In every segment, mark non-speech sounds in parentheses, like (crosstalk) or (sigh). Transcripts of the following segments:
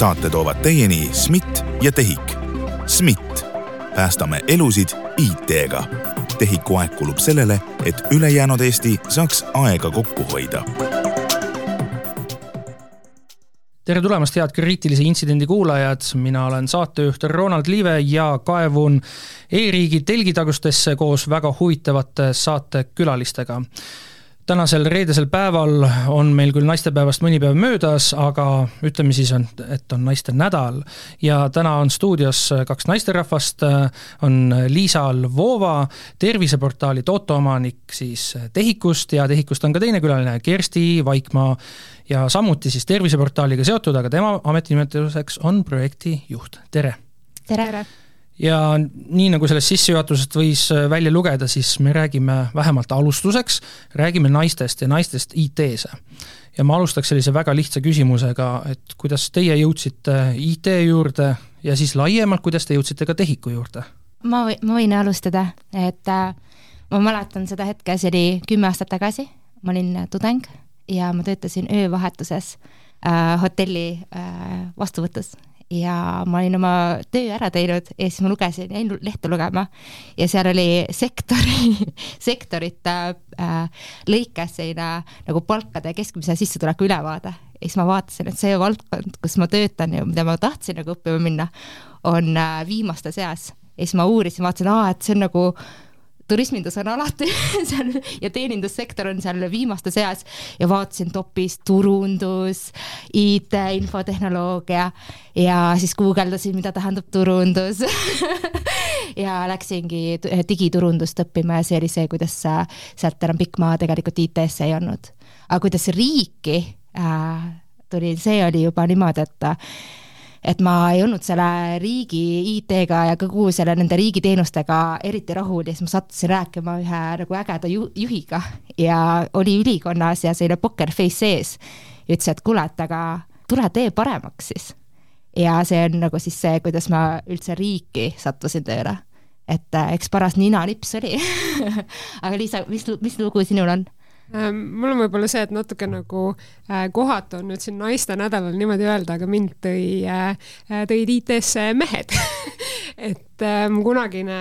saate toovad teieni SMIT ja TEHIK. SMIT, päästame elusid IT-ga. TEHIK-u aeg kulub sellele, et ülejäänud Eesti saaks aega kokku hoida tere tulemast, head kriitilise intsidendi kuulajad, mina olen saatejuht Ronald Liive ja kaevun e-riigi telgitagustesse koos väga huvitavate saatekülalistega tänasel reedesel päeval on meil küll naistepäevast mõni päev möödas, aga ütleme siis, on, et on naiste nädal. ja täna on stuudios kaks naisterahvast, on Liisa Lvova, terviseportaali Toto omanik siis TEHIK-ust ja TEHIK-ust on ka teine külaline, Kersti Vaikmaa. ja samuti siis terviseportaaliga seotud, aga tema ametinimetuseks on projektijuht, tere! tere, tere.! Ja nii, nagu sellest sissejuhatusest võis äh, välja lugeda, siis me räägime vähemalt alustuseks, räägime naistest ja naistest IT-s. ja ma alustaks sellise väga lihtsa küsimusega, et kuidas teie jõudsite IT juurde ja siis laiemalt, kuidas te jõudsite ka TEHIK-u juurde? ma või-, ma võin alustada, et äh, ma mäletan seda hetke, see oli kümme aastat tagasi, ma olin tudeng ja ma töötasin öövahetuses äh, hotelli äh, vastuvõtus ja ma olin oma töö ära teinud ja siis ma lugesin, jäin lehte lugema ja seal oli sektori, (laughs) sektorite äh, lõikes selline nagu palkade keskmise sissetuleku ülevaade. ja siis ma vaatasin, et see valdkond, kus ma töötan ja mida ma tahtsin nagu õppima minna, on äh, viimaste seas. ja siis ma uurisin, vaatasin, aa, et see on nagu turismindus on alati (laughs) seal ja teenindussektor on seal viimaste seas ja vaatasin topis turundus, IT, infotehnoloogia ja siis guugeldasin, mida tähendab turundus (laughs) ja läksingi digiturundust õppima ja see oli see, kuidas sealt enam pikk maa tegelikult IT-sse ei olnud. aga kuidas riiki äh, tuli, see oli juba niimoodi, et et ma ei olnud selle riigi IT-ga ja kogu selle nende riigiteenustega eriti rahul ja siis ma sattusin rääkima ühe nagu ägeda ju juhiga ja oli ülikonnas ja selline pokker face sees. ütles, et kuule, et aga tule tee paremaks siis. ja see on nagu siis see, kuidas ma üldse riiki sattusin tööle. et äh, eks paras ninanips oli (laughs) aga Liisa, mis, mis lugu sinul on? Ähm, mul on võib-olla see, et natuke nagu äh, kohatu on nüüd siin naiste nädalal niimoodi öelda, aga mind tõi, äh, tõid IT-sse mehed. (laughs) Et ähm, kunagine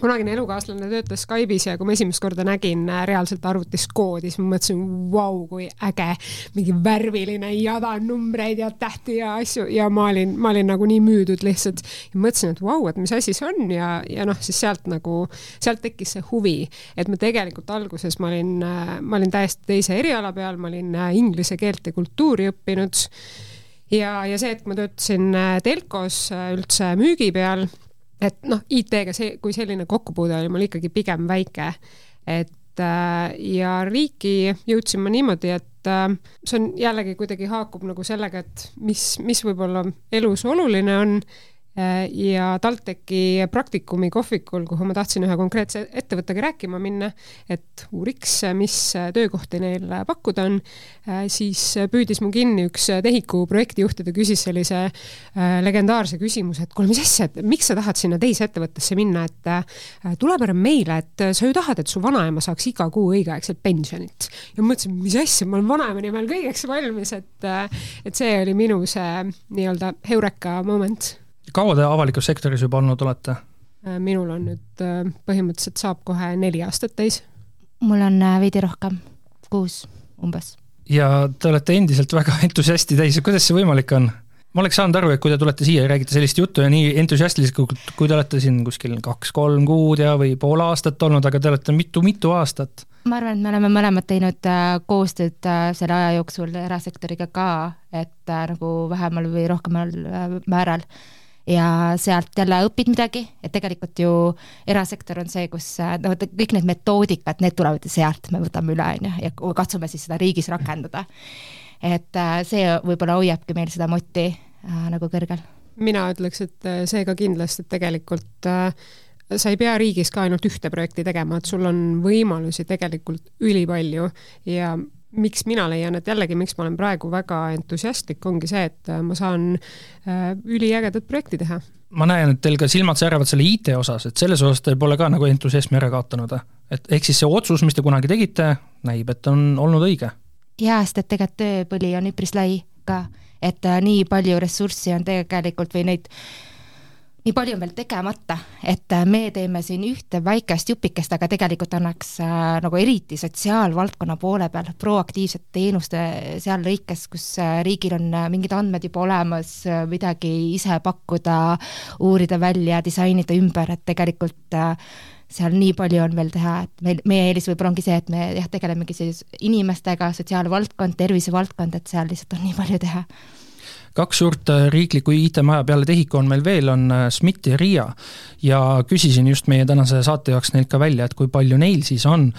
kunagine elukaaslane töötas Skype'is ja kui ma esimest korda nägin äh, reaalselt arvutis koodi, siis ma mõtlesin, vau, kui äge, mingi värviline jada numbreid ja tähti ja asju. Ja ma olin, ma olin nagu nii müüdud lihtsalt. mõtlesin, et vau, et mis asi see on. Ja, ja noh, siis sealt nagu, sealt tekkis see huvi, et ma tegelikult alguses ma olin, äh, ma olin täiesti teise eriala peal, ma olin äh, inglise keelt ja kultuuri õppinud. Ja, ja see, et ma töötasin telkos üldse müügi peal et noh, IT-ga see, kui selline kokkupuude oli mul ikkagi pigem väike, et äh, ja riiki jõudsin ma niimoodi, et äh, see on jällegi kuidagi haakub nagu sellega, et mis, mis võib-olla elus oluline on ja TalTechi praktikumi kohvikul, kuhu ma tahtsin ühe konkreetse ettevõttega rääkima minna, et uuriks, mis töökohti neil pakkuda on, äh, siis püüdis mu kinni üks TEHIK-u projektijuhtide, küsis sellise äh, legendaarse küsimuse, et kuule, mis asja, et miks sa tahad sinna teise ettevõttesse minna, et tule parem meile, et sa ju tahad, et su vanaema saaks iga kuu õigeaegselt pensionit. ja mõtlesin, mis asja, ma olen vanaema nimel kõigeks valmis, et, et see oli minu see nii-öelda heureka moment kaua te avalikus sektoris juba olnud olete? Äh, minul on nüüd äh, põhimõtteliselt saab kohe neli aastat täis. mul on äh, veidi rohkem, kuus umbes. ja te olete endiselt väga (laughs) entusiasti täis, kuidas see võimalik on? ma oleks saanud aru, et kui te tulete siia ja räägite sellist juttu ja nii entusiastlikult, kui te olete siin kuskil kaks-kolm kuud ja, või pool aastat olnud, aga te olete mitu-mitu aastat. ma arvan, et me oleme mõlemad teinud koostööd selle aja jooksul erasektoriga ka, et nagu vähemal või rohkemal määral ja sealt jälle õpid midagi, et tegelikult ju erasektor on see, kus no kõik need metoodikad, need tulevad ju sealt, me võtame üle, on ju, ja katsume siis seda riigis rakendada. et äh, see võib-olla hoiabki meil seda motti äh, nagu kõrgel. mina ütleks, et äh, see ka kindlasti, et tegelikult äh, sa ei pea riigis ka ainult ühte projekti tegema, et sul on võimalusi tegelikult ülipalju ja miks mina leian, et jällegi, miks ma olen praegu väga entusiastlik, ongi see, et äh, ma saan äh, üliägedat projekti teha. ma näen, et teil ka silmad säravad selle IT osas, et selles osas teil pole ka nagu entusiasmi ära kaotanud, et ehk siis see otsus, mis te kunagi tegite, näib, et on olnud õige? jaa, sest et tegelikult tööpõli on üpris lai ka, et äh, nii palju ressurssi on tegelikult või neid nii palju on veel tegemata, et äh, me teeme siin ühte väikest jupikest, aga tegelikult annaks äh, nagu eriti sotsiaalvaldkonna poole peal proaktiivsete teenuste seal lõikes, kus äh, riigil on äh, mingid andmed juba olemas midagi ise pakkuda, uurida välja, disainida ümber, et tegelikult äh, seal nii palju on veel teha, et meil, meie eelis võib-olla ongi see, et me jah, tegelemegi siis inimestega, sotsiaalvaldkond, tervisevaldkond, et seal lihtsalt on nii palju teha kaks suurt äh, riiklikku IT-maja peale TEHIK on meil veel, on äh, SMIT ja RIA. ja küsisin just meie tänase saate jaoks neilt ka välja, et kui palju neil siis on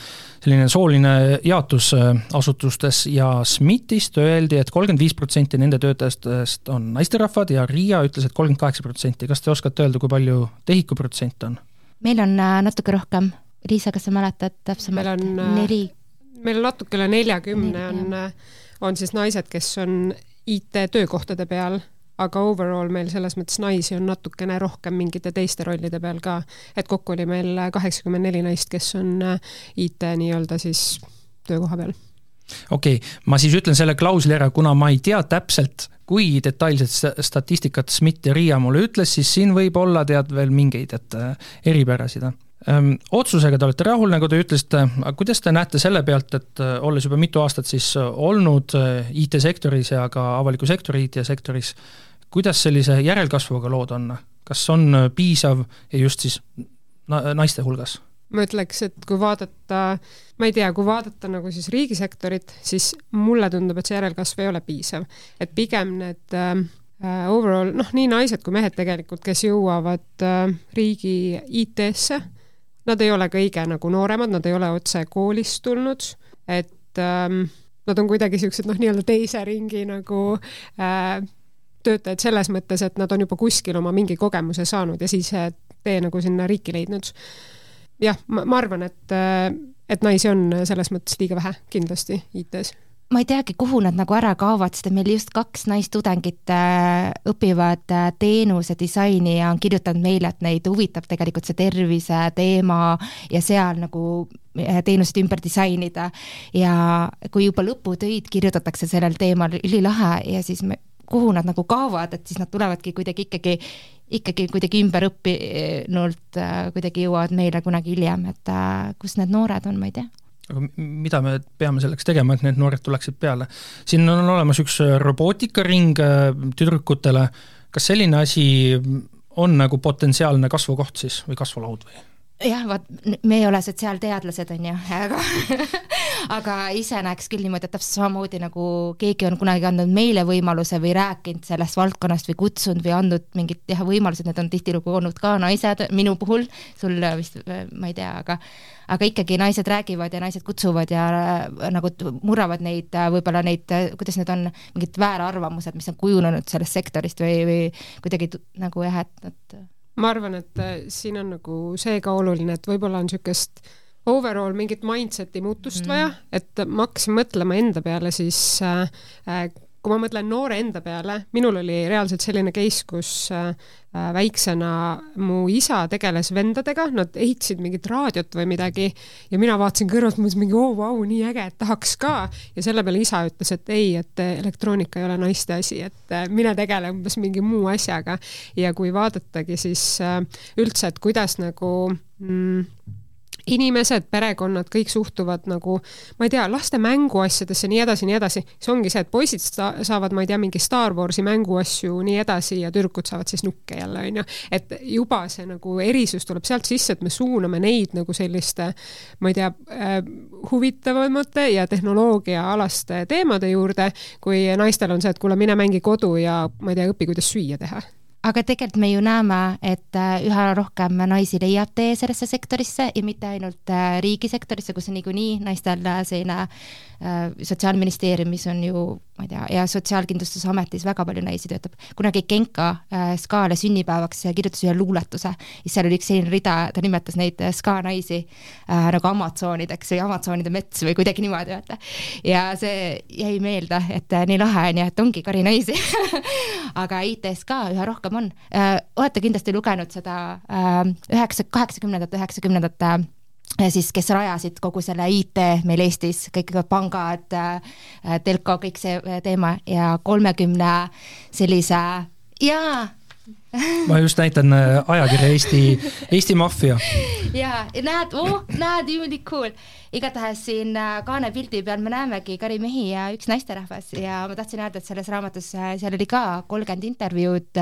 selline sooline jaotus äh, asutustes ja SMIT-ist öeldi et, et kolmkümmend viis protsenti nende töötajatest on naisterahvad ja RIA ütles, et kolmkümmend kaheksa protsenti. kas te oskate öelda, kui palju TEHIK-u protsent on? meil on natuke rohkem. Liisa, kas sa mäletad täpsemalt? meil on neli. meil on natuke üle neljakümne on, on siis naised, kes on IT-töökohtade peal, aga overall meil selles mõttes naisi on natukene rohkem mingite teiste rollide peal ka, et kokku oli meil kaheksakümmend neli naist, kes on äh, IT nii-öelda siis töökoha peal. Okei okay,, ma siis ütlen selle klausli ära, kuna ma ei tea täpselt, kui detailset statistikat SMIT ja RIA mulle ütles, siis siin võib olla tead veel mingeid, et äh, eripärasid Ehm, otsusega te olete rahul, nagu te ütlesite, aga kuidas te näete selle pealt, et äh, olles juba mitu aastat siis äh, olnud äh, IT-sektoris ja ka avaliku sektori IT-sektoris, kuidas sellise järelkasvuga lood on, kas on piisav ja just siis naiste hulgas? ma ütleks, et kui vaadata, ma ei tea, kui vaadata nagu siis riigisektorit, siis mulle tundub, et see järelkasv ei ole piisav. et pigem need äh, overall, noh, nii naised kui mehed tegelikult, kes jõuavad äh, riigi IT-sse, nad ei ole kõige nagu nooremad, nad ei ole otse koolist tulnud, et ähm, nad on kuidagi niisugused noh, nii-öelda teise ringi nagu äh, töötajad selles mõttes, et nad on juba kuskil oma mingi kogemuse saanud ja siis äh, tee nagu sinna riiki leidnud. jah, ma, arvan, et, äh, et naisi on selles mõttes liiga vähe kindlasti IT-s ma ei teagi, kuhu nad nagu ära kaovad, sest meil just kaks naistudengit äh, õpivad äh, teenuse disaini ja on kirjutanud meile, et neid huvitab tegelikult see tervise teema ja seal nagu äh, teenuseid ümber disainida. ja kui juba lõputöid kirjutatakse sellel teemal, ülilahe ja siis me, kuhu nad nagu kaovad, et siis nad tulevadki kuidagi ikkagi, ikkagi kuidagi ümberõppinult kuidagi jõuavad meile kunagi hiljem, et kus need noored on, ma ei tea aga mida me peame selleks tegema, et need noored tuleksid peale? siin on olemas üks äh, robootikaring äh, tüdrukutele, kas selline asi on nagu potentsiaalne kasvukoht siis või kasvulaud või? Jah, vaat me ei ole sotsiaalteadlased, on ju, aga (laughs) aga ise näeks küll niimoodi, et täpselt samamoodi nagu keegi on kunagi andnud meile võimaluse või rääkinud sellest valdkonnast või kutsunud või andnud mingid jah, võimalused, need on tihtilugu olnud ka naised, minu puhul, sul vist, ma ei tea, aga aga ikkagi naised räägivad ja naised kutsuvad ja äh, nagu murravad neid, äh, võib-olla neid, äh, kuidas need on, mingid väärarvamused, mis on kujunenud sellest sektorist või, või kuidagi nagu jah, et, et ma arvan, et äh, siin on nagu see ka oluline, et võib-olla on niisugust overall mingit mindset'i muutust mm. vaja, et ma hakkasin mõtlema enda peale siis äh, äh kui ma mõtlen noore enda peale, minul oli reaalselt selline case, kus äh, äh, väiksena mu isa tegeles vendadega, nad ehitasid mingit raadiot või midagi ja mina vaatasin kõrvalt, mõtlesin mingi oo oh, vau, nii äge, et tahaks ka. ja selle peale isa ütles, et ei, et elektroonika ei ole naiste asi, et äh, mine tegele umbes mingi muu asjaga. ja kui vaadatagi siis äh, üldse, et kuidas nagu mm, inimesed, perekonnad, kõik suhtuvad nagu, ma ei tea, laste mänguasjadesse, nii edasi, nii edasi. siis ongi see, et poisid saavad, ma ei tea, mingi Star Warsi mänguasju nii edasi ja tüdrukud saavad siis nukke jälle, on ju. et juba see nagu erisus tuleb sealt sisse, et me suuname neid nagu selliste, ma ei tea äh,, huvitavamate ja tehnoloogiaalaste teemade juurde, kui naistel on see, et kuule, mine mängi kodu ja ma ei tea, õpi, kuidas süüa teha aga tegelikult me ju näeme, et äh, üha rohkem naisi leiab tee sellesse sektorisse ja mitte ainult äh, riigisektorisse, kus on niikuinii naistel äh, selline sotsiaalministeeriumis on ju, ma ei tea, ja Sotsiaalkindlustusametis väga palju naisi töötab. kunagi Genka SKA-le sünnipäevaks kirjutas ühe luuletuse, siis seal oli üks selline rida, ta nimetas neid SKA naisi äh, nagu Amazonideks või Amazonide mets või kuidagi niimoodi, vaata. ja see jäi meelde, et nii lahe on ju, et ongi kari naisi (laughs) aga IT-s ka üha rohkem on. Äh, olete kindlasti lugenud seda äh, üheksa, kaheksakümnendate, üheksakümnendate siis, kes rajasid kogu selle IT meil Eestis, kõik pangad, telko, kõik see teema ja kolmekümne sellise jaa ma just näitan äh, ajakirja Eesti, Eesti Maffia. ja näed, oh, näed, really cool. igatahes siin äh, kaane pildi peal me näemegi Kari mehi ja üks naisterahvas ja ma tahtsin öelda, et selles raamatus, äh, seal oli ka kolmkümmend intervjuud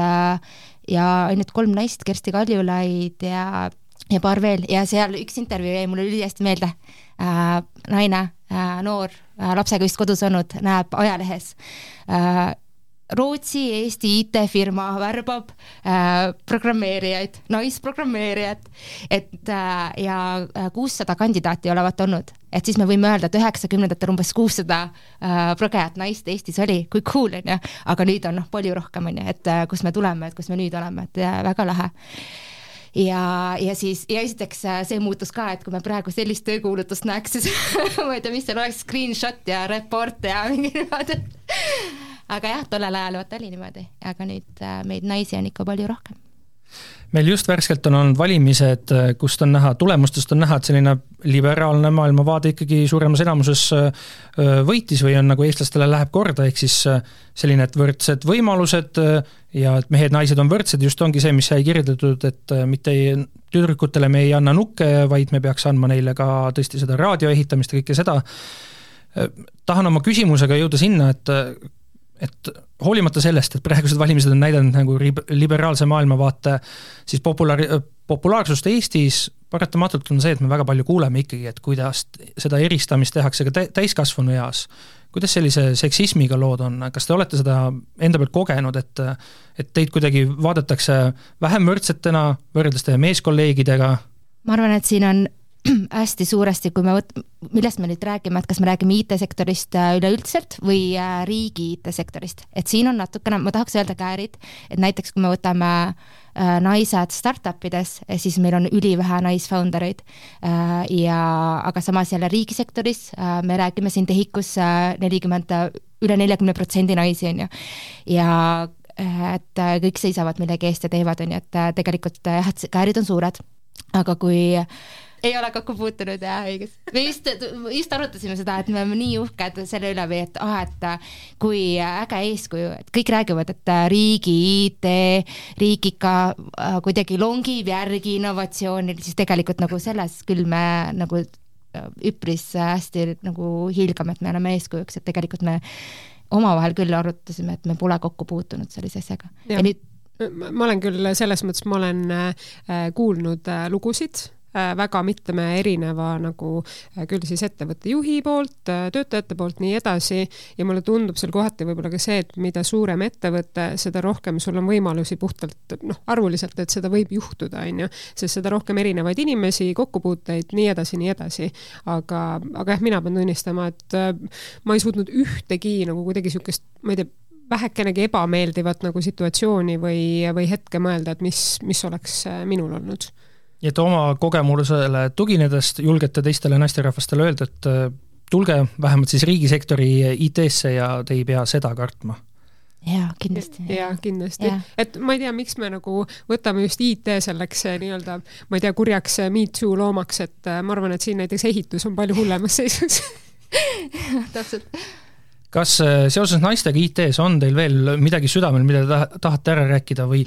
ja ainult kolm naist, Kersti Kaljulaid ja ja paar veel. Ja seal üks intervjuu jäi mulle ülihästi meelde. Äh,. naine äh,, noor äh,, lapsega vist kodus olnud, näeb ajalehes äh, Rootsi-Eesti IT-firma värbab äh, programmeerijaid, naisprogrammeerijat, et äh, ja äh, kuussada kandidaati olevat olnud, et siis me võime öelda, et üheksakümnendatel umbes kuussada äh, progejat naist Eestis oli, kui cool on ju, aga nüüd on noh, palju rohkem on ju, et äh, kust me tuleme, et kus me nüüd oleme, et äh, väga lahe ja, ja siis, ja esiteks äh, see muutus ka, et kui me praegu sellist töökuulutust näeks, siis (laughs) ma ei tea, mis seal oleks, screenshot ja report ja (laughs) mingi niimoodi. Aga jah, tollel ajal vaata oli niimoodi, aga nüüd äh, meid naisi on ikka palju rohkem meil just värskelt on olnud valimised, äh, kust on näha, tulemustest on näha, et selline liberaalne maailmavaade ikkagi suuremas enamuses äh, võitis või on nagu eestlastele läheb korda, ehk siis selline, et võrdsed võimalused ja et mehed-naised on võrdsed, just ongi see, mis sai kirjeldatud, et mitte ei, tüdrukutele me ei anna nukke, vaid me peaks andma neile ka tõesti seda raadio ehitamist ja kõike seda. tahan oma küsimusega jõuda sinna, et et hoolimata sellest, et praegused valimised on näidanud nagu liberaalse maailmavaate siis populaar-, populaarsust Eestis, paratamatult on see, et me väga palju kuuleme ikkagi, et kuidas seda eristamist tehakse ka täiskasvanu eas. kuidas sellise seksismiga lood on, kas te olete seda enda pealt kogenud, et et teid kuidagi vaadatakse vähem võrdsetena võrreldes teie meeskolleegidega? ma arvan, et siin on (clears throat) hästi suuresti, kui me võt-, millest me nüüd räägime, et kas me räägime IT-sektorist äh, üleüldiselt või äh, riigi IT-sektorist, et siin on natukene, ma tahaks öelda käärid, et näiteks kui me võtame äh, naised startup ides, siis meil on ülivähe naisfoundereid ja aga samas jälle riigisektoris me räägime siin TEHIK-us nelikümmend, üle neljakümne protsendi naisi, on ju, ja et kõik seisavad millegi eest ja teevad, on ju, et tegelikult jah, et käärid on suured, aga kui ei ole kokku puutunud jah, õigesti. me just, just arutasime seda, et me oleme nii uhked selle üle või et ah, et kui äge eeskuju, et kõik räägivad, et riigi IT, riik ikka äh, kuidagi longib järgi innovatsioonil, siis tegelikult nagu selles küll me nagu äh, üpris hästi nagu hiilgame, et me oleme eeskujuks, et tegelikult me omavahel küll arutasime, et me pole kokku puutunud sellise asjaga. ja nüüd ma olen küll selles mõttes, ma olen äh, kuulnud äh, lugusid väga mitme erineva nagu äh, küll siis ettevõtte juhi poolt, äh, töötajate poolt, nii edasi, ja mulle tundub seal kohati võib-olla ka see, et mida suurem ettevõte, seda rohkem sul on võimalusi puhtalt noh, arvuliselt, et seda võib juhtuda, on ju, sest seda rohkem erinevaid inimesi, kokkupuuteid, nii edasi, nii edasi. aga, aga jah, mina pean tunnistama, et ma ei suutnud ühtegi nagu kuidagi niisugust, ma ei tea, vähekenegi ebameeldivat nagu situatsiooni või, või hetke mõelda, et mis, mis oleks minul olnud et oma kogemusele tuginedes julgete teistele naisterahvastele öelda, et äh, tulge vähemalt siis riigisektori IT-sse ja te ei pea seda kartma jaa, kindlasti. jaa, kindlasti. et ma ei tea, miks me nagu võtame just IT selleks äh, nii-öelda, ma ei tea, kurjaks äh, me too loomaks, et ma arvan, et siin näiteks ehitus on palju hullemas seisus (laughs) täpselt kas äh, seoses naistega IT-s on teil veel midagi südamel, mida te tahate ära rääkida või,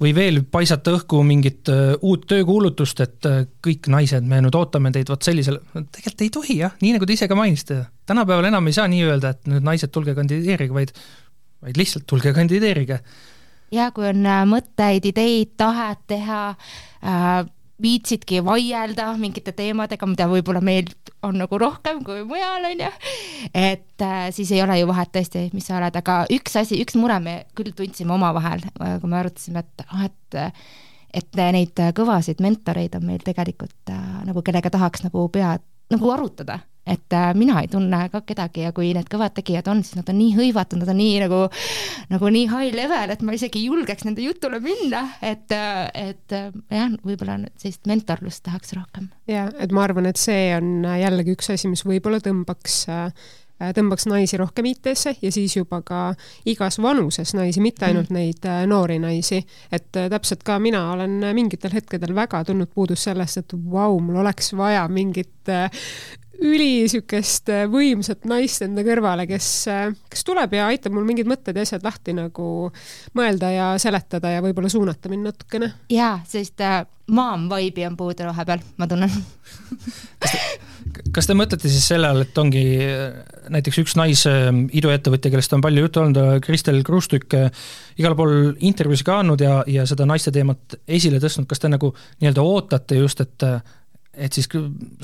või veel paisata õhku mingit äh, uut töökuulutust, et äh, kõik naised, me nüüd ootame teid vot sellisel, tegelikult ei tohi jah, nii nagu te ise ka mainisite, tänapäeval enam ei saa nii öelda, et nüüd naised, tulge kandideerige, vaid, vaid lihtsalt tulge kandideerige. ja kui on mõtteid, ideid, tahet teha äh,, viitsidki vaielda mingite teemadega, mida võib-olla meil on nagu rohkem kui mujal, on ju, et äh, siis ei ole ju vahet tõesti, mis sa oled, aga üks asi, üks mure me küll tundsime omavahel, kui me arutasime, et ah, et et neid kõvasid mentoreid on meil tegelikult äh, nagu, kellega tahaks nagu pead, nagu arutada et äh, mina ei tunne ka kedagi ja kui need kõvad tegijad on, siis nad on nii hõivatud, nad on nii nagu, nagu nii high level, et ma isegi ei julgeks nende jutule minna, et, äh, et äh, jah, võib-olla sellist mentorlust tahaks rohkem. ja et ma arvan, et see on jällegi üks asi, mis võib-olla tõmbaks tõmbaks naisi rohkem IT-sse ja siis juba ka igas vanuses naisi, mitte ainult mm. neid noori naisi. et täpselt ka mina olen mingitel hetkedel väga tundnud puudust sellest, et vau, mul oleks vaja mingit üli niisugust võimsat naist enda kõrvale, kes, kes tuleb ja aitab mul mingid mõtted ja asjad lahti nagu mõelda ja seletada ja võib-olla suunata mind natukene. jaa, sellist äh, mom vibe'i on puudu vahepeal, ma tunnen kas te mõtlete siis selle all, et ongi äh, näiteks üks naisiduettevõtja, kellest on palju juttu olnud, äh, Kristel Kruustükk, äh, igal pool intervjuusid ka andnud ja, ja seda naiste teemat esile tõstnud, kas te nagu nii-öelda ootate just, et et siis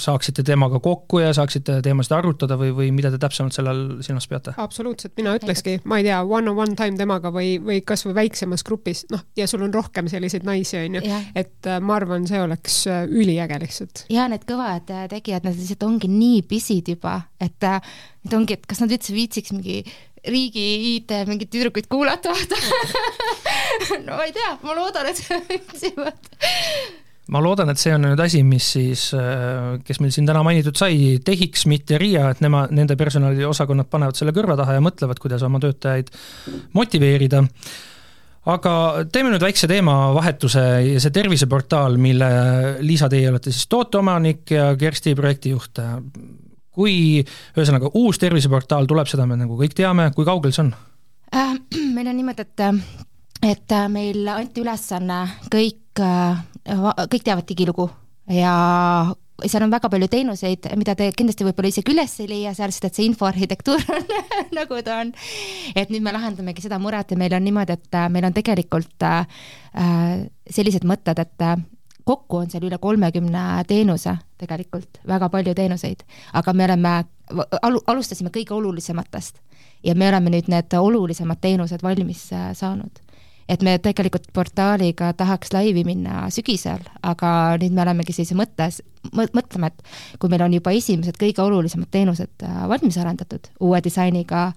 saaksite temaga kokku ja saaksite teemasid arutada või, või mida te täpsemalt selle all silmas peate? absoluutselt, mina ütlekski, ma ei tea, one-on-one time temaga või, või kasvõi väiksemas grupis, noh, ja sul on rohkem selliseid naisi, on ju, et äh, ma arvan, see oleks äh, üliäge lihtsalt. ja need kõvad äh, tegijad, nad lihtsalt ongi nii pisid juba, et et ongi, et kas nad üldse viitsiks mingi riigi IT mingeid tüdrukuid kuulata, vaata (laughs) no ma ei tea, ma loodan, et (laughs) viitsivad ma loodan, et see on nüüd asi, mis siis, äh, kes meil siin täna mainitud sai, TEHIK, SMIT ja RIA, et nema, nende personaliosakonnad panevad selle kõrva taha ja mõtlevad, kuidas oma töötajaid motiveerida. aga teeme nüüd väikse teemavahetuse ja see terviseportaal, mille Liisa, teie olete siis tooteomanik ja Kersti projektijuht. kui ühesõnaga uus terviseportaal tuleb, seda me nagu kõik teame, kui kaugel see on äh,? (clears throat) meil on niimoodi, et et meil anti ülesanne kõik äh, kõik teavad digilugu. Ja seal on väga palju teenuseid, mida te kindlasti võib-olla isegi üles ei leia seal, sest et see infoarhitektuur on (laughs) nagu ta on. et nüüd me lahendamegi seda muret ja meil on niimoodi, et äh, meil on tegelikult äh, sellised mõtted, et äh, kokku on seal üle kolmekümne teenuse tegelikult, väga palju teenuseid, aga me oleme, alu-, alustasime kõige olulisematest. Ja me oleme nüüd need olulisemad teenused valmis äh, saanud et me tegelikult portaaliga tahaks laivi minna sügisel, aga nüüd me olemegi sellise mõttes, mõtleme, et kui meil on juba esimesed kõige olulisemad teenused äh, valmis arendatud uue disainiga,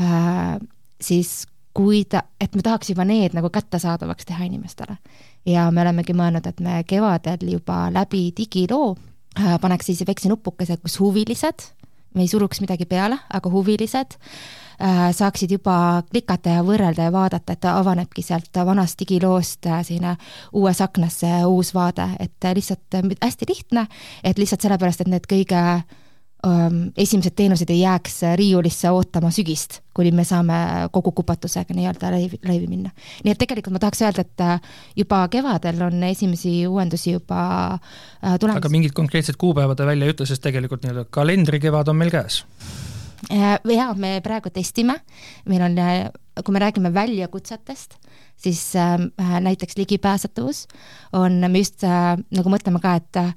äh, siis kui ta, et me tahaks juba need nagu kättesaadavaks teha inimestele. ja me olemegi mõelnud, et me kevadel juba läbi digiloo äh, paneks siis väikse nupukese, kus huvilised, me ei suruks midagi peale, aga huvilised Äh, saaksid juba klikata ja võrrelda ja vaadata, et avanebki sealt vanast digiloost äh, selline uues aknas see uus vaade, et lihtsalt äh, hästi lihtne, et lihtsalt sellepärast, et need kõige um, esimesed teenused ei jääks riiulisse ootama sügist, kuni me saame kogu kupatusega nii-öelda laivi, laivi minna. nii et tegelikult ma tahaks öelda, et juba kevadel on esimesi uuendusi juba tulemas. aga mingit konkreetset kuupäeva te välja ei ütle, sest tegelikult nii-öelda kalendrikevad on meil käes Äh, ja me praegu testime, meil on, äh, kui me räägime väljakutsetest, siis äh, näiteks ligipääsetavus on, me just äh, nagu mõtleme ka, et äh,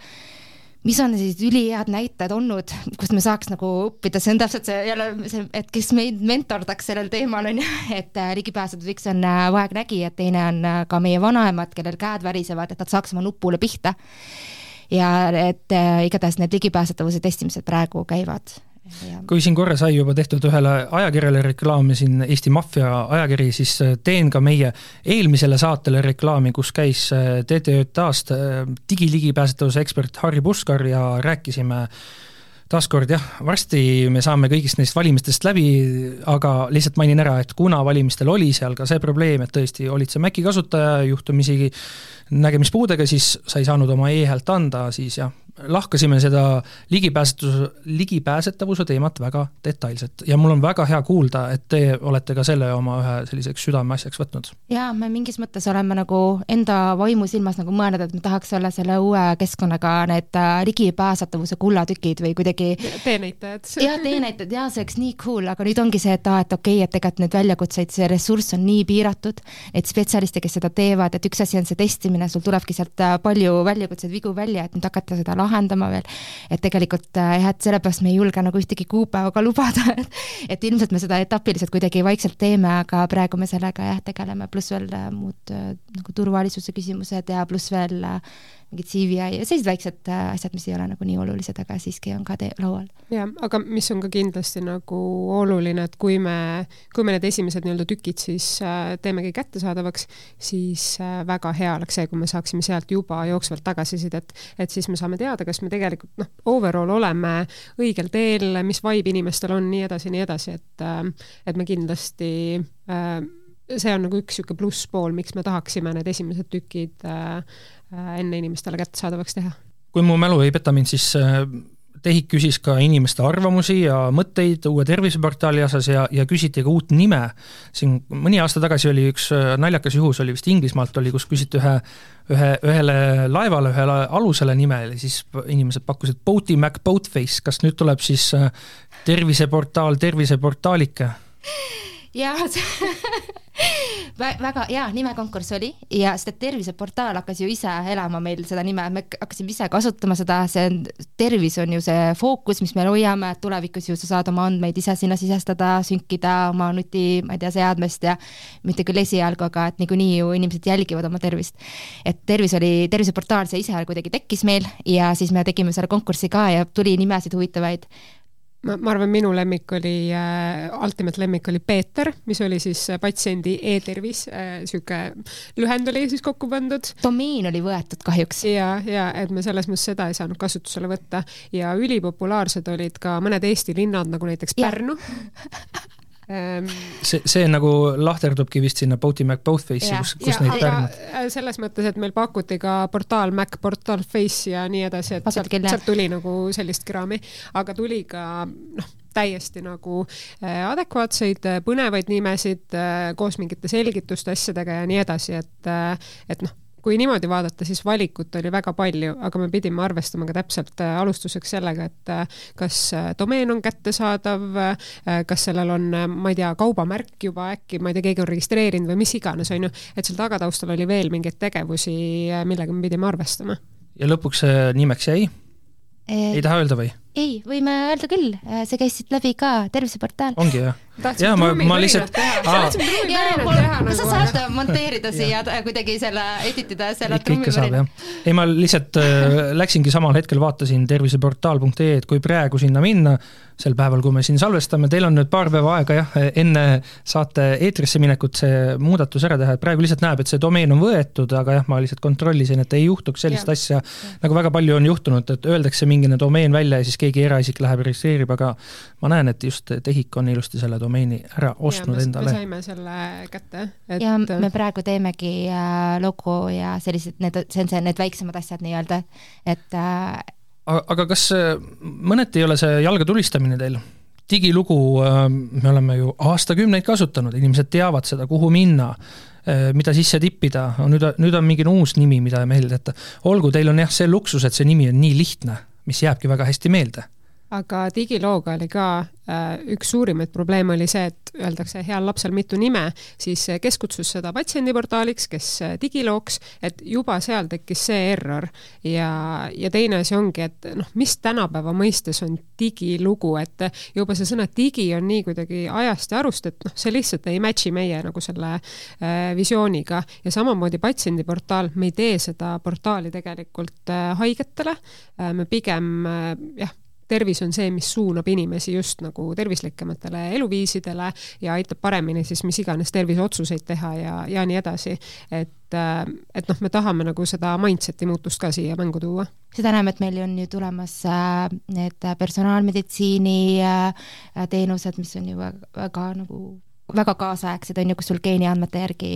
mis on sellised ülihead näited olnud, kust me saaks nagu õppida, see on täpselt see jälle see, et kes meid mentordaks sellel teemal on ju, (laughs) et äh, ligipääsetavus üks on äh, vaegnägijad, teine on äh, ka meie vanaemad, kellel käed värisevad, et nad saaks oma nupule pihta. ja et äh, igatahes need ligipääsetavuse testimised praegu käivad kui siin korra sai juba tehtud ühele ajakirjale reklaami, siin Eesti Maffia ajakiri, siis äh, teen ka meie eelmisele saatele reklaami, kus käis äh, TTJA-st äh, digiligipääsetavuse ekspert Harri Puskar ja rääkisime taaskord jah, varsti me saame kõigist neist valimistest läbi, aga lihtsalt mainin ära, et kuna valimistel oli seal ka see probleem, et tõesti olid sa Maci kasutaja, juhtumisi nägemispuudega, siis sa ei saanud oma e-häält anda, siis jah, lahkasime seda ligipääsetuse, ligipääsetavuse teemat väga detailselt ja mul on väga hea kuulda, et te olete ka selle oma ühe selliseks südameasjaks võtnud. jaa, me mingis mõttes oleme nagu enda vaimu silmas nagu mõelnud, et me tahaks olla selle uue keskkonnaga need äh, ligipääsetavuse kullatükid või kuidagi teenäitajad. jah, teenäitajad, jaa, see oleks nii cool, aga nüüd ongi see, et aa, et okei okay,, et tegelikult neid väljakutseid, see ressurss on nii piiratud, neid spetsialiste, kes seda teevad, et üks asi on see testimine, sul tulebki sealt äh, palju väljakutseid, vigu välja, et nüüd hakata seda lahendama veel. et tegelikult äh, jah, et sellepärast me ei julge nagu ühtegi kuupäeva ka (laughs) lubada, et et ilmselt me seda etapiliselt kuidagi vaikselt teeme, aga praegu me sellega jah, tegeleme, pluss veel äh, muud nagu turvalisuse küsimused ja pluss veel mingid CVI ja sellised väiksed äh, asjad, mis ei ole nagu nii olulised, aga siiski on ka laual. jah, aga mis on ka kindlasti nagu oluline, et kui me, kui me need esimesed nii-öelda tükid siis äh, teemegi kättesaadavaks, siis äh, väga hea oleks see, kui me saaksime sealt juba jooksvalt tagasisidet, et siis me saame teada, kas me tegelikult noh, overall oleme õigel teel, mis vibe inimestel on, nii edasi, nii edasi, et et me kindlasti see on nagu üks niisugune plusspool, miks me tahaksime need esimesed tükid äh, äh, enne inimestele kättesaadavaks teha. kui mu mälu ei peta mind, siis äh, TEHIK küsis ka inimeste arvamusi ja mõtteid uue terviseportaali osas ja, ja küsiti ka uut nime. siin mõni aasta tagasi oli üks naljakas juhus, oli vist Inglismaalt oli, kus küsiti ühe, ühe, ühele laevale, ühele alusele nime ja siis inimesed pakkusid Boaty Mac Boatface, kas nüüd tuleb siis terviseportaal Terviseportaalike? (laughs) jaa (laughs) väga hea nimekonkurss oli ja et terviseportaal hakkas ju ise elama meil seda nime, me hakkasime ise kasutama seda, see on, tervis on ju see fookus, mis me hoiame, et tulevikus ju sa saad oma andmeid ise sinna sisestada, sünkida oma nuti, ma ei tea, seadmest ja mitte küll esialgu, aga et niikuinii ju inimesed jälgivad oma tervist. et tervis oli, terviseportaal, see ise kuidagi tekkis meil ja siis me tegime selle konkursi ka ja tuli nimesid huvitavaid ma, ma arvan, minu lemmik oli äh,, ultimate lemmik oli Peeter, mis oli siis äh, patsiendi e-tervis äh,, sihuke lühend oli siis kokku pandud. domeen oli võetud kahjuks. ja, ja et me selles mõttes seda ei saanud kasutusele võtta ja ülipopulaarsed olid ka mõned Eesti linnad, nagu näiteks. Pärnu (laughs) see, see nagu lahterdubki vist sinna Boaty Mac Bothface'i, kus, kus ja, neid pärnad. Äh, selles mõttes, et meil pakuti ka portaal Mac, portaal Face ja nii edasi, et sealt, sealt tuli nagu sellist kraami, aga tuli ka noh, täiesti nagu äh, adekvaatseid, põnevaid nimesid äh, koos mingite selgituste, asjadega ja nii edasi, et, et noh kui niimoodi vaadata, siis valikut oli väga palju, aga me pidime arvestama ka täpselt äh, alustuseks sellega, et äh, kas äh, domeen on kättesaadav, kas sellel on, ma ei tea, kaubamärk juba äkki, ma ei tea, keegi on registreerinud või mis iganes, on ju, et seal tagataustal oli veel mingeid tegevusi, millega me pidime arvestama. ja lõpuks see nimeks jäi? ei taha öelda või? ei, võime öelda küll, see käis siit läbi ka, terviseportaal. ongi jah? Ja ma, ma lihtsalt. kas sa nagu, saad monteerida siia kuidagi selle, edit ida selle jah. ei, ma lihtsalt äh, (laughs) läksingi samal hetkel vaatasin terviseportaal.ee, et kui praegu sinna minna, sel päeval, kui me siin salvestame, teil on nüüd paar päeva aega jah, enne saate eetrisse minekut see muudatus ära teha, et praegu lihtsalt näeb, et see domeen on võetud, aga jah, ma lihtsalt kontrollisin, et ei juhtuks sellist ja. asja, nagu väga palju on juhtunud, et öeldakse mingine domeen välja ja siis keegi eraisik läheb ja registreerib, aga ma näen, et just TEHIK on ilusti selle domeeni ära ostnud ja, endale. me saime selle kätte et.... ja me praegu teemegi äh, logo ja sellised, need, see on see, need väiksemad asjad nii-öelda, et äh, aga kas mõneti ei ole see jalga tulistamine teil? digilugu äh, me oleme ju aastakümneid kasutanud, inimesed teavad seda, kuhu minna, äh, mida sisse tippida, nüüd, nüüd on mingi uus nimi, mida meeldite. olgu, teil on jah see luksus, et see nimi on nii lihtne, mis jääbki väga hästi meelde aga digilooga oli ka Äh, üks suurimaid probleeme oli see, et öeldakse heal lapsel mitu nime, siis kes kutsus seda patsiendiportaaliks, kes digilooks, et juba seal tekkis see error. ja, ja teine asi ongi, et noh, mis tänapäeva mõistes on digilugu, et juba see sõna digi on nii kuidagi ajast ja arust, et noh, see lihtsalt ei match'i meie nagu selle äh, visiooniga ja samamoodi patsiendiportaal, me ei tee seda portaali tegelikult äh, haigetele äh,, me pigem äh, jah tervis on see, mis suunab inimesi just nagu tervislikematele eluviisidele ja aitab paremini siis mis iganes terviseotsuseid teha ja, ja nii edasi. et, äh, et noh, me tahame nagu seda mindset'i muutust ka siia mängu tuua. seda enam, et meil on ju tulemas äh, need personaalmeditsiini äh, teenused, mis on ju väga, väga nagu väga kaasaegsed, on ju, kus sul geeniandmete järgi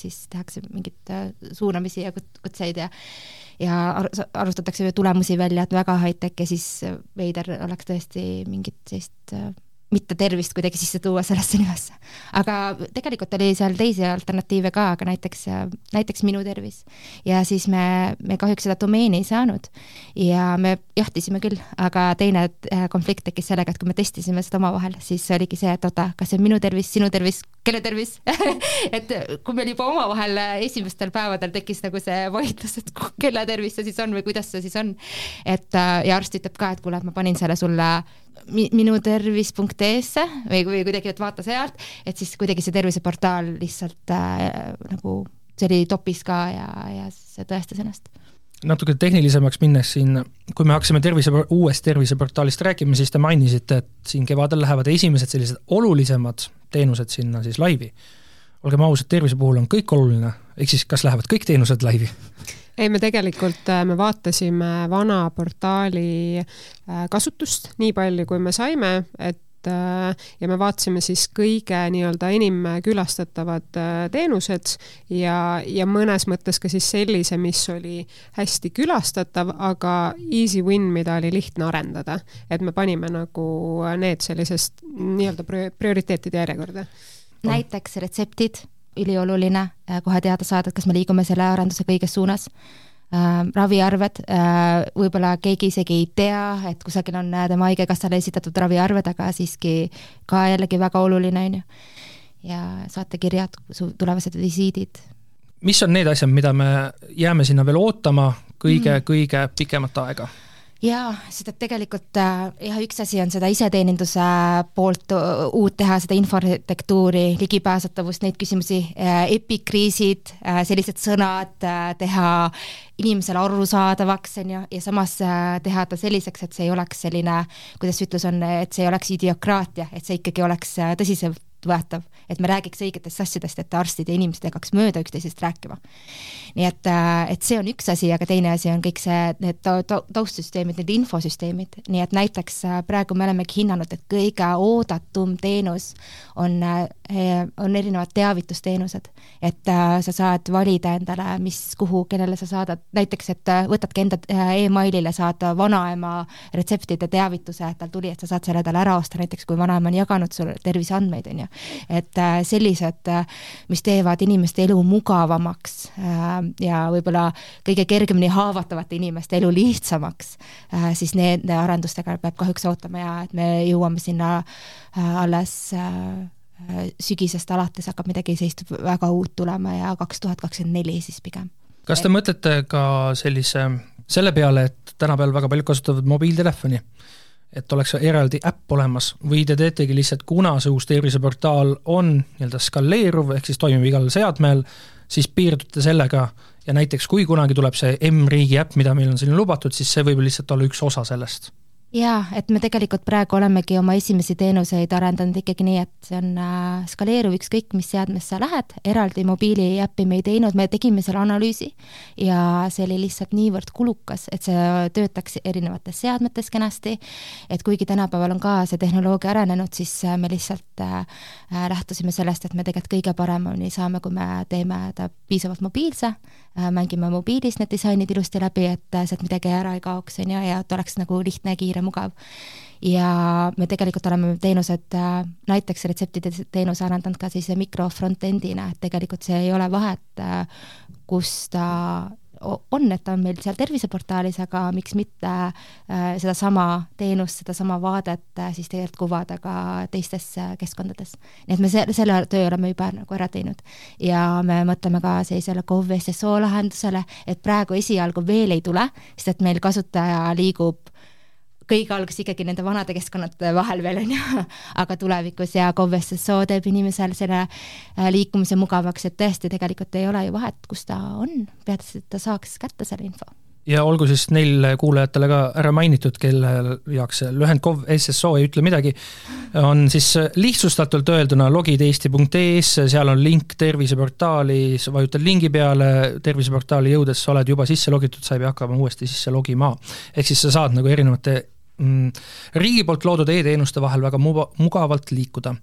siis tehakse mingeid suunamisi ja kutseid ja ja arvutatakse tulemusi välja, et väga high-tech ja siis veider oleks tõesti mingit sellist äh, mitte tervist kuidagi sisse tuua sellesse nimesse. aga tegelikult oli seal teisi alternatiive ka, aga näiteks, näiteks Minu tervis. ja siis me, me kahjuks seda domeeni ei saanud ja me jahtisime küll, aga teine äh, konflikt tekkis sellega, et kui me testisime seda omavahel, siis oligi see, et oota, kas see on minu tervis, sinu tervis, kelle tervis (laughs) et kui meil juba omavahel esimestel päevadel tekkis nagu see vaidlus, et kelle tervis see siis on või kuidas see siis on. et äh, ja arst ütleb ka, et kuule, et ma panin selle sulle minutervis.ee-sse või, või kuidagi, et vaata sealt, et siis kuidagi see terviseportaal lihtsalt äh, nagu, see oli topis ka ja, ja see tõestas ennast natuke tehnilisemaks minnes siin, kui me hakkasime tervise, uuest terviseportaalist rääkima, siis te mainisite, et siin kevadel lähevad esimesed sellised olulisemad teenused sinna siis laivi. olgem ausad, tervise puhul on kõik oluline, ehk siis kas lähevad kõik teenused laivi? ei, me tegelikult, äh, me vaatasime vana portaali äh, kasutust nii palju, kui me saime, et Äh, ja me vaatasime siis kõige nii-öelda enim külastatavad äh, teenused ja, ja mõnes mõttes ka siis sellise, mis oli hästi külastatav, aga easy win, mida oli lihtne arendada. et me panime nagu need sellisest nii-öelda prioriteetide järjekorda. näiteks retseptid, ülioluline äh, kohe teada saada, et kas me liigume selle arendusega õiges suunas äh, raviarved äh,, võib-olla keegi isegi ei tea, et kusagil on äh, tema Haigekassale esitatud raviarved, aga siiski ka jällegi väga oluline, on ju. ja saatekirjad, su tulevased visiidid. mis on need asjad, mida me jääme sinna veel ootama kõige mm., kõige pikemat aega? Jaa, seda tegelikult äh, jah, üks asi on seda iseteeninduse poolt uut teha, seda infrastruktuuri, ligipääsetavust, neid küsimusi, äh, epikriisid, äh, sellised sõnad teha inimesele arusaadavaks, on ju, ja samas teha ta selliseks, et see ei oleks selline, kuidas see ütlus on, et see ei oleks idiokraatia, et see ikkagi oleks tõsiseltvõetav et me räägiks õigetest asjadest, et arstid ja inimesed ei hakkaks mööda üksteisest rääkima. nii et, äh, et see on üks asi, aga teine asi on kõik see, need taustsüsteemid, need infosüsteemid, nii et näiteks äh, praegu me olemegi hinnanud, et kõige oodatum teenus on, äh, on erinevad teavitusteenused. et sa saad valida endale, mis, kuhu, kellele sa saadad, näiteks et võtadki enda emailile, saad vanaema retseptide teavituse, et tal tuli, et sa saad selle talle ära osta, näiteks kui vanaema on jaganud sulle terviseandmeid, on ju. et et äh, sellised, äh, mis teevad inimeste elu mugavamaks äh, ja võib-olla kõige kergemini haavatavate inimeste elu lihtsamaks, siis nende arendustega peab kahjuks ootama ja et me jõuame sinna alles sügisest alates hakkab midagi sellist väga uut tulema ja kaks tuhat kakskümmend neli siis pigem. kas te mõtlete ka sellise, selle peale, et tänapäeval väga paljud kasutavad mobiiltelefoni et oleks eraldi äpp olemas või te teetegi lihtsalt, kuna see uus terviseportaal on nii-öelda skaleeruv, ehk siis toimib igal seadmel, siis piirdute sellega ja näiteks kui kunagi tuleb see M-riigi äpp, mida meil on siin lubatud, siis see võib lihtsalt olla üks osa sellest jaa, et me tegelikult praegu olemegi oma esimesi teenuseid arendanud ikkagi nii, et see on äh, skaleeruv, ükskõik mis seadmes sa lähed, eraldi mobiiliäppi me ei teinud, me tegime selle analüüsi ja see oli lihtsalt niivõrd kulukas, et see töötaks erinevates seadmetes kenasti, et kuigi tänapäeval on ka see tehnoloogia arenenud, siis äh, me lihtsalt äh, äh, lähtusime sellest, et me tegelikult kõige paremini saame, kui me teeme ta piisavalt mobiilse äh,, mängime mobiilis need disainid ilusti läbi, et äh, sealt midagi ära ei kaoks, on ju, ja et oleks nagu lihtne ja kiire mugav. ja me tegelikult oleme teenused, äh, näiteks retseptide teenuse arendanud ka siis mikro front-end'ina, et tegelikult see ei ole vahet, äh, kus ta on, et ta on meil seal terviseportaalis, aga miks mitte äh, sedasama teenust, sedasama vaadet siis tegelikult kuvada ka teistes keskkondades. nii et me se-, selle töö oleme juba nagu ära teinud. ja me mõtleme ka sellisele GovSSO lahendusele, et praegu esialgu veel ei tule, sest et meil kasutaja liigub kõige alguses ikkagi nende vanade keskkonnade vahel veel on ju, (laughs) aga tulevikus ja KOV-SSO teeb inimesel selle äh, liikumise mugavaks, et tõesti tegelikult ei ole ju vahet, kus ta on, peaasi, et ta saaks kätte selle info. Ja olgu siis neil kuulajatele ka ära mainitud, kelle jaoks see lühend KOV SSO ei ütle midagi, on siis lihtsustatult öelduna logid.eesti.ee-s, seal on link terviseportaali, sa vajutad lingi peale, terviseportaali jõudes sa oled juba sisse logitud, sa ei pea hakkama uuesti sisse logima. ehk siis sa saad nagu erinevate riigi poolt loodud e-teenuste vahel väga muba, mugavalt liikuda.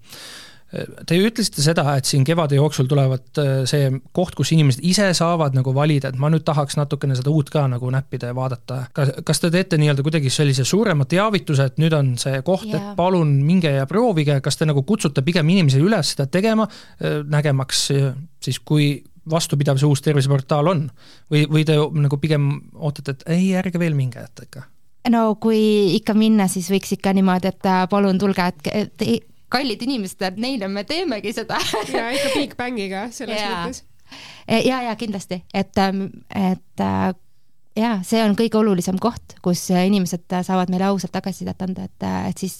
Te ütlesite seda, et siin kevade jooksul tulevad äh, see koht, kus inimesed ise saavad nagu valida, et ma nüüd tahaks natukene seda uut ka nagu näppida ja vaadata. kas, kas te teete nii-öelda kuidagi sellise suurema teavituse, et nüüd on see koht yeah., et palun minge ja proovige, kas te nagu kutsute pigem inimesi üles seda tegema, äh, nägemaks äh, siis, kui vastupidav see uus terviseportaal on? või, või te nagu pigem ootate, et ei, ärge veel minge, et ikka no kui ikka minna, siis võiks ikka niimoodi, et äh, palun tulge, et, kallid inimesed, et neile me teemegi seda. (laughs) ja ikka Big Bangiga selles ja. mõttes. ja, ja kindlasti, et, ähm, et äh, jaa, see on kõige olulisem koht, kus inimesed saavad meile ausalt tagasisidet anda, et, et siis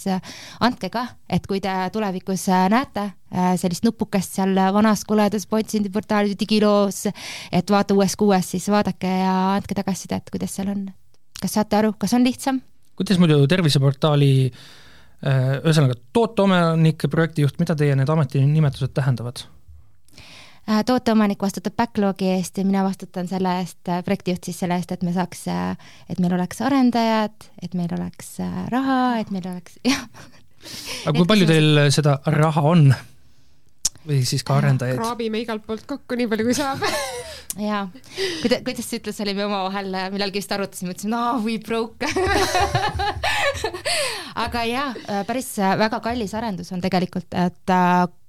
andke ka, et kui te tulevikus näete sellist nupukest seal vanas koledas Pontindi portaalis digiloos, et vaata uues kuues, siis vaadake ja andke tagasisidet, kuidas seal on. Kas saate aru, kas on lihtsam? kuidas muidu terviseportaali ühesõnaga, tooteomanik, projektijuht, mida teie need ametinimetused tähendavad? Äh, tooteomanik vastutab backlogi eest ja mina vastutan selle eest, äh, projektijuht siis selle eest, et me saaks, äh, et meil oleks arendajad, et meil oleks raha, et meil oleks, (laughs) jah. aga kui palju teil seda raha on? või siis ka arendajaid? kraabime igalt poolt kokku nii palju, kui saab (laughs) jaa, kuida-, kuidas sa ütled, olime omavahel millalgi vist arutasime, ütlesime, aa, we broke (laughs) aga jaa, päris väga kallis arendus on tegelikult, et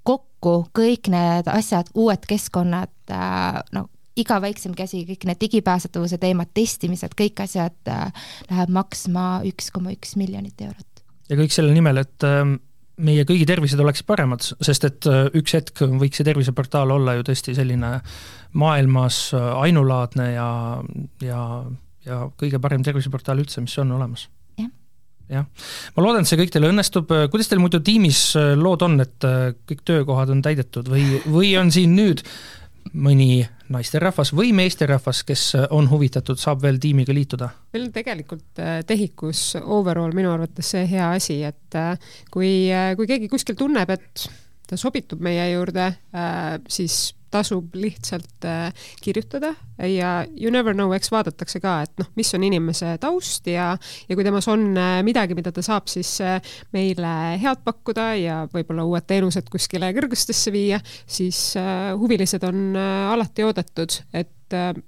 kokku kõik need asjad, uued keskkonnad, äh, no iga väiksem käsi, kõik need digipääsetavuse teemad, testimised, kõik asjad äh, läheb maksma üks koma üks miljonit eurot. ja kõik selle nimel, et ähm, meie kõigi tervised oleksid paremad, sest et äh, üks hetk võiks see terviseportaal olla ju tõesti selline maailmas ainulaadne ja, ja, ja kõige parem terviseportaal üldse, mis on olemas. Jah, ma loodan, et see kõik teil õnnestub, kuidas teil muidu tiimis äh, lood on, et äh, kõik töökohad on täidetud või, või on siin nüüd mõni naisterahvas või meesterahvas, kes äh, on huvitatud, saab veel tiimiga liituda? meil on tegelikult TEHIK-us overall minu arvates see hea asi, et kui, kui keegi kuskil tunneb, et ta sobitub meie juurde, siis tasub lihtsalt äh, kirjutada ja you never know, eks vaadatakse ka, et noh, mis on inimese taust ja, ja kui temas on äh, midagi, mida ta saab siis äh, meile head pakkuda ja võib-olla uued teenused kuskile kõrgustesse viia, siis huvilised on alati oodatud, et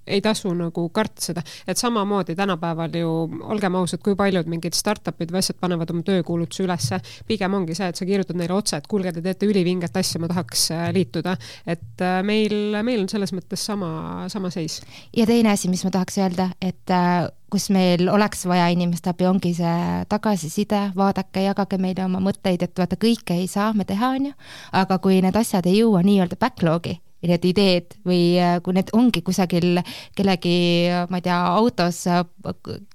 ei tasu nagu karta seda, et samamoodi tänapäeval ju olgem ausad, kui paljud mingid startup'id või asjad panevad oma töökuulutuse ülesse, pigem ongi see, et sa kirjutad neile otse, et kuulge, te teete ülivinget asja, ma tahaks liituda. et äh, meil, meil on selles mõttes sama, sama seis. ja teine asi, mis ma tahaks öelda, et äh, kus meil oleks vaja inimeste abi, ongi see tagasiside, vaadake, jagage meile oma mõtteid, et vaata, kõike ei saa me teha, on ju, aga kui need asjad ei jõua nii-öelda backlog'i, need ideed või äh, kui need ongi kusagil kellegi, ma ei tea, autos äh,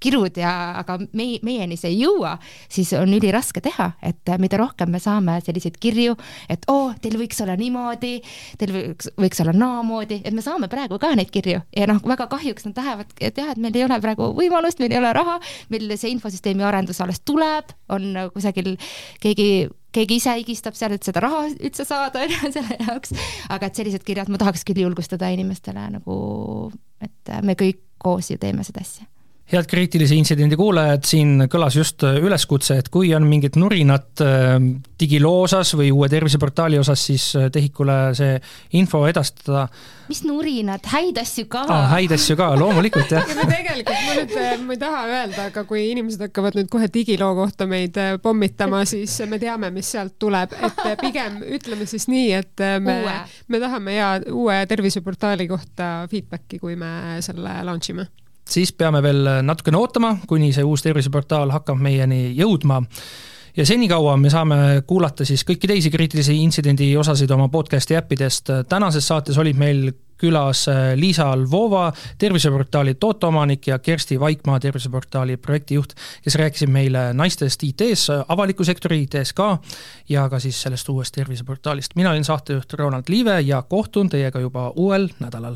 kirud ja, aga meie, meieni see ei jõua, siis on üliraske teha, et äh, mida rohkem me saame selliseid kirju, et oo oh,, teil võiks olla niimoodi, teil võiks, võiks olla naamoodi, et me saame praegu ka neid kirju. Ja noh, väga kahjuks nad lähevad, et jah, et meil ei ole praegu võimalust, meil ei ole raha, meil see infosüsteemi arendus alles tuleb, on kusagil keegi keegi ise higistab seal, et seda raha üldse saada, (laughs) on ju, selle jaoks, aga et sellised kirjad ma tahaks küll julgustada inimestele nagu, et me kõik koos ju teeme seda asja head kriitilise intsidendi kuulajad, siin kõlas just äh, üleskutse, et kui on mingit nurinat äh, digiloo osas või uue terviseportaali osas, siis äh, TEHIK-ule see info edastada. mis nurinad, häid asju ka. Ah,. häid asju ka, loomulikult jah. (laughs) Ja tegelikult ma nüüd, ma ei taha öelda, aga kui inimesed hakkavad nüüd kohe digiloo kohta meid pommitama, siis me teame, mis sealt tuleb, et pigem ütleme siis nii, et me, me tahame ja uue terviseportaali kohta feedback'i, kui me selle launch ime siis peame veel natukene ootama, kuni see uus terviseportaal hakkab meieni jõudma ja senikaua me saame kuulata siis kõiki teisi kriitilise intsidendi osasid oma podcast'i äppidest. tänases saates olid meil külas Liisa Lvova, terviseportaali tooteomanik ja Kersti Vaikmaa, terviseportaali projektijuht, kes rääkisid meile naistest IT-s, avaliku sektori IT-s ka ja ka siis sellest uuest terviseportaalist. mina olin saatejuht Ronald Liive ja kohtun teiega juba uuel nädalal